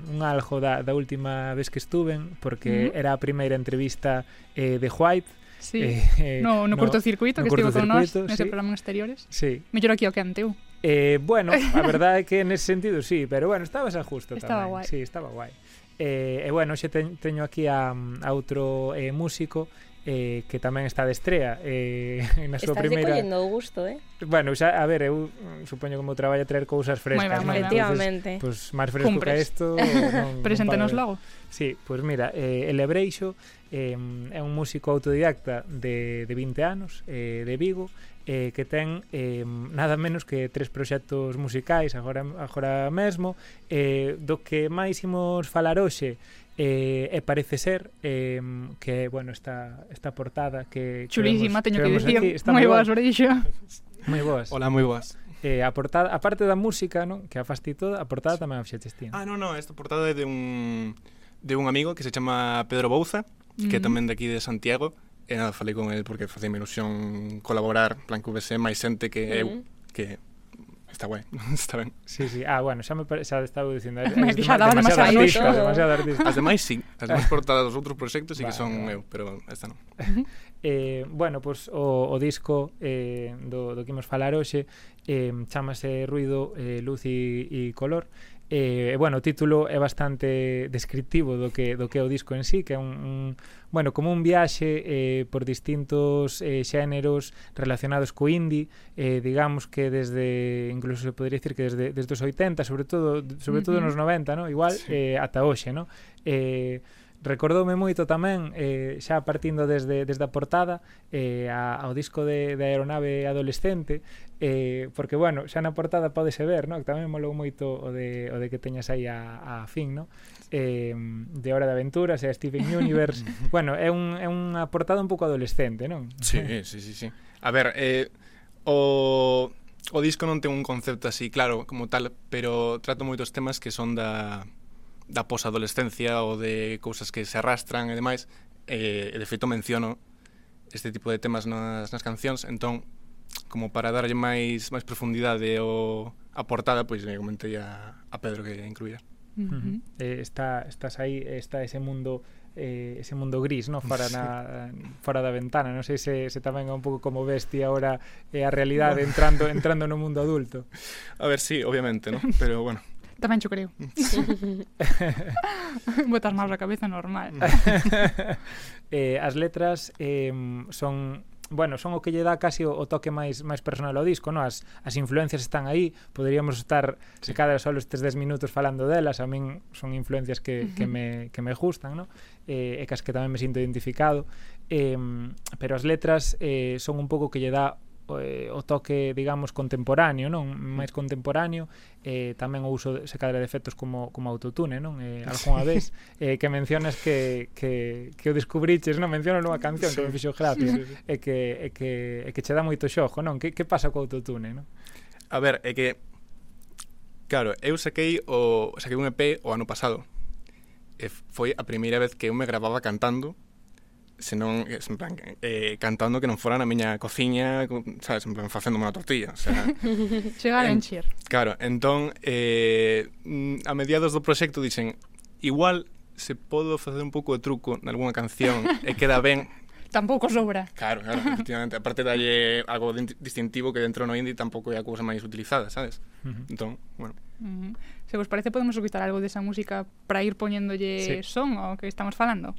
un algo da, da última vez que estuven porque uh -huh. era a primeira entrevista eh, de White Sí. Eh, eh, no, no, no curtocircuito no que estivo con nós nese sí. programa en exteriores. Sí. Mellor aquí ao que anteu. Eh, bueno, a [LAUGHS] verdade é que nese sentido sí, pero bueno, estabas a justo estaba tamén. Guai. Sí, estaba guai. Eh, e bueno, xe te, teño aquí a, a outro eh, músico eh, que tamén está de estrea eh, [LAUGHS] na súa primeira... Estás decollendo o gusto, eh? Bueno, xa, a ver, eu mm, supoño que o meu traballo é traer cousas frescas, moi Efectivamente. Pois pues, máis fresco Cumpres. que isto... [LAUGHS] Non, Preséntanos non logo. Sí, pois pues mira, eh, El Ebreixo eh, é un músico autodidacta de, de 20 anos, eh, de Vigo, eh, que ten eh, nada menos que tres proxectos musicais agora, agora mesmo eh, do que máis imos falar hoxe eh, e parece ser eh, que, bueno, esta, esta portada que... Chulísima, teño que dicir. Moi boas, Breixo. [LAUGHS] Moi boas. Hola, moi boas. Eh, a portada, a parte da música, non? Que a fasti toda, a portada sí. tamén a fixeches ti. Ah, non, non, esta portada é de un de un amigo que se chama Pedro Bouza, mm -hmm. que mm-hmm. é tamén de aquí de Santiago, e nada, falei con el porque facía ilusión colaborar, plan que houvese máis xente que eu, uh que está guai, [LAUGHS] está ben. Sí, sí. Ah, bueno, xa me pare... xa estaba dicindo, é, é xa daba demasiado, demasiado artista, todo. demasiado artista. As demais sí, as demais [LAUGHS] portadas dos outros proxectos sí vale, que son vale. eu, pero esta non. eh, bueno, pois pues, o, o disco eh, do, do que imos falar hoxe eh, chamase Ruido, eh, Luz e, e Color Eh, e, eh, bueno, o título é bastante descriptivo do que do que é o disco en sí, que é un, un bueno, como un viaxe eh, por distintos eh, xéneros relacionados co indie, eh, digamos que desde incluso se podría decir que desde desde os 80, sobre todo, sobre uh -huh. todo nos 90, ¿no? Igual sí. eh ata hoxe, ¿no? Eh recordoume moito tamén eh, xa partindo desde, desde a portada eh, a, ao disco de, de Aeronave Adolescente eh, porque bueno, xa na portada podese ver no? que tamén molou moito o de, o de que teñas aí a, a fin no? eh, de Hora de Aventuras e Steven Universe [LAUGHS] bueno, é, un, é unha portada un pouco adolescente non? Sí, eh, sí, sí, sí. a ver, eh, o, o disco non ten un concepto así claro como tal pero trato moitos temas que son da da posadolescencia ou de cousas que se arrastran e demais eh, e de feito menciono este tipo de temas nas, nas cancións. Entón como para darlle máis máis profundidade ao a portada pois me comentei a, a Pedro que incluía. Uh -huh. Eh, está, estás aí está ese mundo eh, ese mundo gris, no, fora [LAUGHS] na fora da ventana, non sei se se tamén é un pouco como vesti agora eh, a realidade entrando [LAUGHS] entrando no mundo adulto. A ver, si, sí, obviamente, ¿no? Pero bueno, Tamén xo creo. Sí. Botas máis a cabeza normal. Mm. [LAUGHS] eh, as letras eh, son bueno, son o que lle dá casi o, o toque máis máis personal ao disco, no? As, as influencias están aí, poderíamos estar sí. cada solo estes 10 minutos falando delas, a min son influencias que, uh -huh. que, me, que me gustan, no? Eh, e cas que tamén me sinto identificado. Eh, pero as letras eh, son un pouco que lle dá eh, o toque, digamos, contemporáneo, non? Máis contemporáneo, eh, tamén o uso, se cadra de efectos como, como autotune, non? Eh, algunha sí. vez eh, que mencionas que, que, que o descubriches, non? Menciono nunha canción sí. que me fixo gracia, sí, sí, sí. e que, e que, e que che dá moito xojo, non? Que, que pasa co autotune, non? A ver, é que Claro, eu saquei o saquei un EP o ano pasado. E foi a primeira vez que eu me gravaba cantando senón en plan eh, cantando que non fora na miña cociña, sabes, en plan facendo unha tortilla, o sea, [LAUGHS] chegar en, a encher. Claro, entón eh, a mediados do proxecto dixen, igual se podo facer un pouco de truco nalgúna canción e queda ben [LAUGHS] tampouco sobra. Claro, claro, [LAUGHS] efectivamente. Aparte dalle algo distintivo que dentro no indie tampouco é a cousa máis utilizada, sabes? Uh -huh. Entón, bueno. Uh -huh. Se vos parece, podemos escutar algo desa música para ir poñéndolle sí. son ao que estamos falando.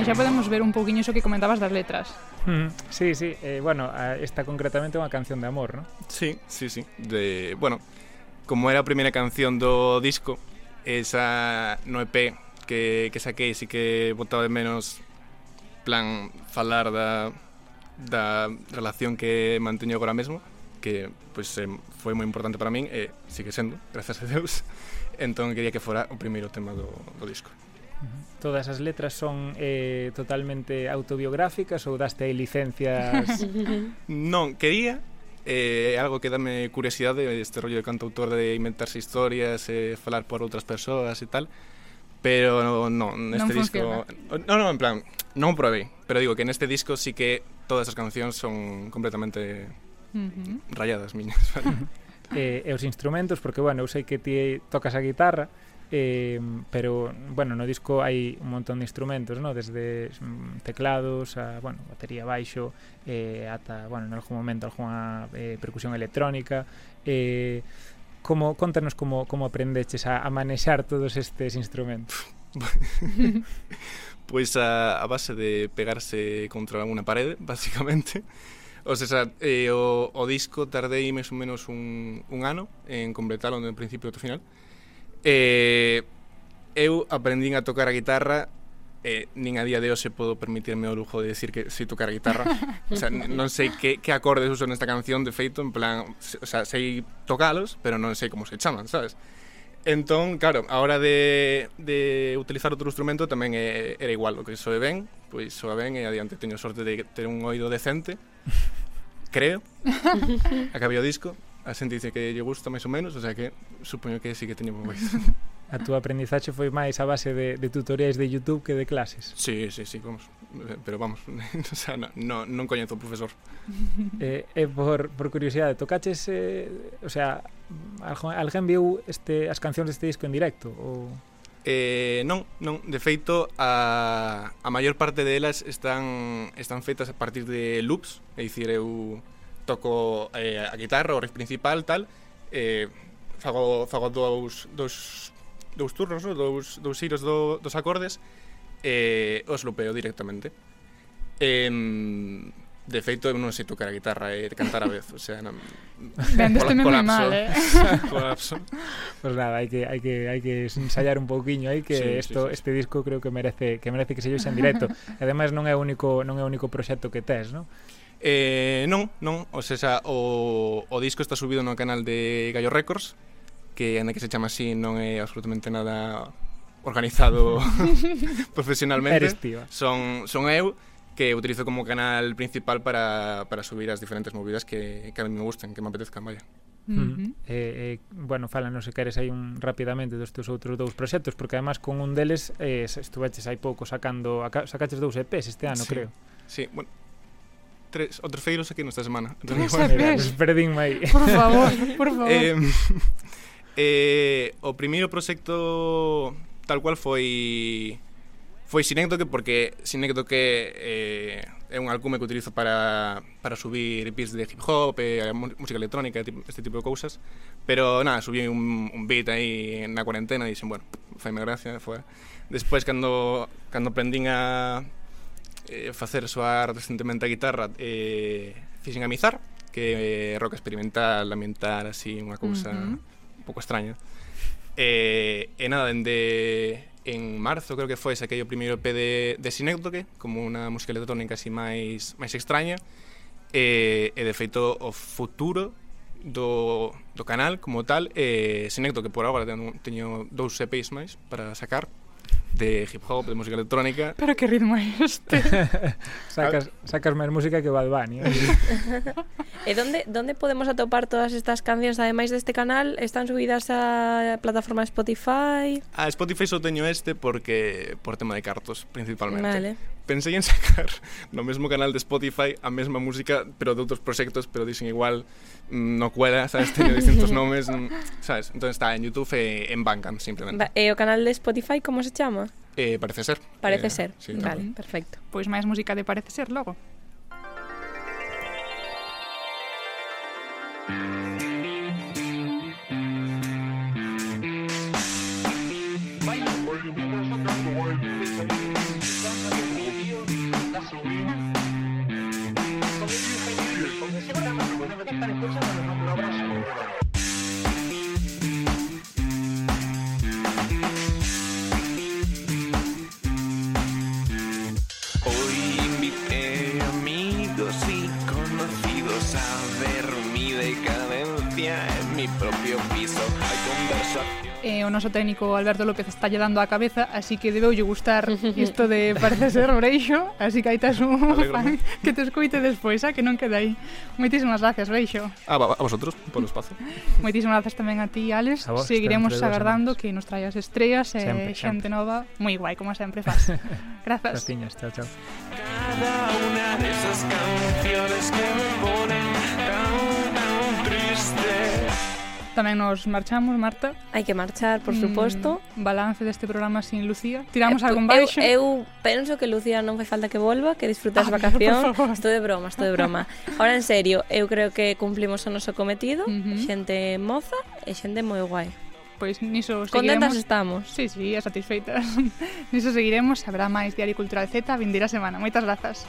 Aí xa podemos ver un pouquiño iso que comentabas das letras. Mm, sí, sí, eh, bueno, ah, esta concretamente é unha canción de amor, ¿no? Sí, sí, sí. De, bueno, como era a primeira canción do disco, esa no EP que, que saquei sí que botaba de menos plan falar da, da relación que manteño agora mesmo que pois pues, eh, foi moi importante para min e eh, sigue sendo, [LAUGHS] grazas a Deus entón quería que fora o primeiro tema do, do disco Todas as letras son eh, totalmente autobiográficas ou daste aí licencias? [LAUGHS] non, quería eh, algo que dame curiosidade este rollo de cantautor de inventarse historias, eh, falar por outras persoas e tal pero no, no neste non disco no, no, en plan, non probei, pero digo que neste disco sí que todas as cancións son completamente uh -huh. rayadas miñas. [LAUGHS] Vale? eh, e os instrumentos, porque bueno, eu sei que ti tocas a guitarra, eh, pero bueno, no disco hai un montón de instrumentos, ¿no? desde mm, teclados a bueno, batería baixo eh, ata, bueno, en algún momento alguna eh, percusión electrónica. Eh, como, contanos como, como aprendeches a, a manexar todos estes instrumentos. [LAUGHS] Pois a, a base de pegarse contra unha parede, basicamente. O sea, eh, o, o disco tardei máis ou menos un, un ano en completarlo do principio ao final. Eh, eu aprendín a tocar a guitarra e eh, nin a día de hoxe podo permitirme o lujo de decir que sei tocar a guitarra o sea, non sei que, que acordes uso nesta canción de feito, en plan o sea, sei tocalos, pero non sei como se chaman sabes? Entón, claro, a hora de, de utilizar outro instrumento tamén é, era igual o que soe ben pois soa ben e adiante teño sorte de ter un oído decente creo [LAUGHS] acabei o disco a xente dice que lle gusta máis ou menos, o sea que supoño que sí que teño máis. [LAUGHS] a túa aprendizaxe foi máis a base de, de tutoriais de YouTube que de clases. Sí, sí, sí, vamos. Pero vamos, [LAUGHS] o sea, no, no, non coñezo o profesor. [LAUGHS] Eh, eh, por, por curiosidade, tocaches, eh, o sea, alguén viu este, as cancións deste disco en directo? Ou... Eh, non, non, de feito a, a maior parte delas están están feitas a partir de loops, é dicir, eu toco eh, a guitarra, o riff principal, tal, eh, fago, fago dous, dous, dous turnos, no? dous, dous giros do, dos acordes, e eh, os lupeo directamente. Eh, De feito, eu non sei tocar a guitarra eh, e cantar a vez, o sea, non... Vendesteme moi mal, eh? [LAUGHS] colapso. Pues nada, hai que hai que hai que ensayar un pouquiño aí que sí, esto sí, sí. este disco creo que merece que merece que se lleve en directo. [LAUGHS] Ademais non é o único non é o único proxecto que tes, ¿no? Eh, non, non, o sea, o, o disco está subido no canal de Gallo Records, que anda que se chama así non é absolutamente nada organizado [LAUGHS] profesionalmente. Eres tío. Son, son eu que utilizo como canal principal para, para subir as diferentes movidas que, que a mí me gusten, que me apetezcan, vaya. Uh -huh. Eh, eh, bueno, falanos se queres aí un rapidamente dos teus outros dous proxectos Porque además con un deles eh, estuveches hai pouco sacando aca, Sacaches dous EPs este ano, sí. creo Sí, bueno, tres otrefeiros aquí nesta semana. Tres a Por favor, por favor. [LAUGHS] Eh, eh, o primeiro proxecto tal cual foi foi Sinectoque porque Sinectoque eh, é un alcume que utilizo para, para subir beats de hip hop, e eh, música electrónica, este tipo de cousas. Pero nada, subí un, un beat aí na cuarentena e dixen, bueno, faime gracia, foi. Despois, cando, cando prendín a, eh, facer soar recentemente a guitarra eh, fixen amizar que é eh, rock experimental, ambiental, así, unha cousa uh -huh. un pouco extraña. E, eh, e nada, dende en marzo creo que foi saquei o primeiro EP de, de Sinéctoque como unha música electrónica así máis máis extraña e, e de feito o futuro do, do canal como tal eh, e Sinéctoque por agora teño, teño dous EPs máis para sacar de hip hop, de música electrónica. Pero que ritmo é este? [LAUGHS] sacas, sacas máis música que Bad Bunny. Eh? [LAUGHS] e donde, donde podemos atopar todas estas cancións, ademais deste canal, están subidas a plataforma Spotify? A Spotify só teño este porque por tema de cartos, principalmente. Vale pensei en [LAUGHS] sacar no mesmo canal de Spotify a mesma música, pero de outros proxectos, pero dixen igual mm, no cuela, sabes, teño distintos [LAUGHS] nomes, mm, sabes? Entón está en YouTube e en Bandcamp simplemente. E eh, o canal de Spotify como se chama? Eh, parece ser. Parece eh, ser. Sí, vale, tamén. perfecto. Pois máis música de parece ser logo. noso técnico Alberto López está lle dando a cabeza, así que debeulle gustar [LAUGHS] isto de parece ser Breixo, así que aí tes un fan que te escoite despois, a ¿eh? que non queda aí. Moitísimas gracias, Breixo. A, ah, a vosotros, por o espazo. [LAUGHS] Moitísimas gracias tamén a ti, Alex. A vos, Seguiremos agardando que nos traías estrellas eh, e sempre, xente sempre. nova moi guai, como sempre faz. Grazas. [LAUGHS] Graciñas, chao, chao. Cada una de esas canciones que me ponen tan, tan triste Tamén nos marchamos, Marta. Hai que marchar, por mm, suposto. Mm, balance deste programa sin Lucía. Tiramos eh, algún baixo. Eu, eu penso que Lucía non fai falta que volva, que disfrutas ah, [LAUGHS] vacación. Estou de broma, estou de broma. Ahora en serio, eu creo que cumplimos o noso cometido, uh -huh. xente moza e xente moi guai pois niso Contentas seguiremos. estamos. Sí, sí, e satisfeitas. [LAUGHS] niso seguiremos, habrá máis Diario Cultural Z a vindeira semana. Moitas grazas.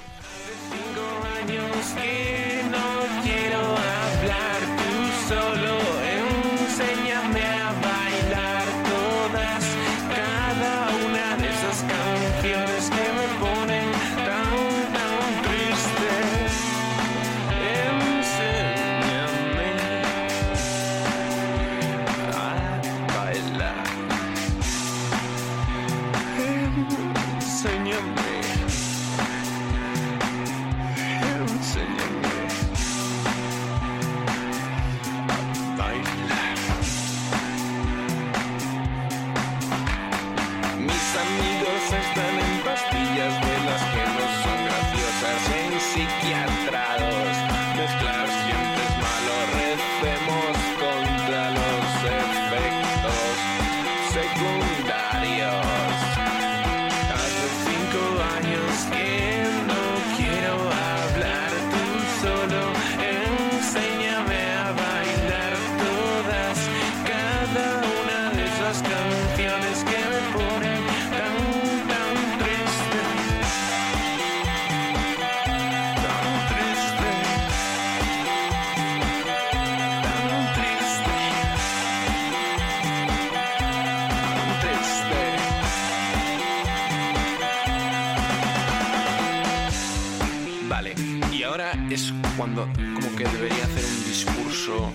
Es cuando como que debería hacer un discurso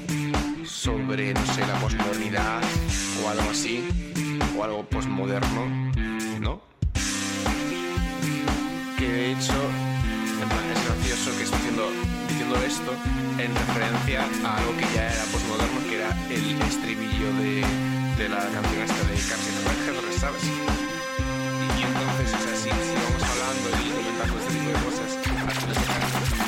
sobre, no sé, la posmodernidad o algo así, o algo posmoderno, ¿no? Que de hecho, en plan, es gracioso que esté haciendo, diciendo esto en referencia a algo que ya era posmoderno, que era el estribillo de, de la canción esta de Henry, ¿sabes? Y entonces, o sea, si, si vamos hablando y comentando este tipo de cosas, hasta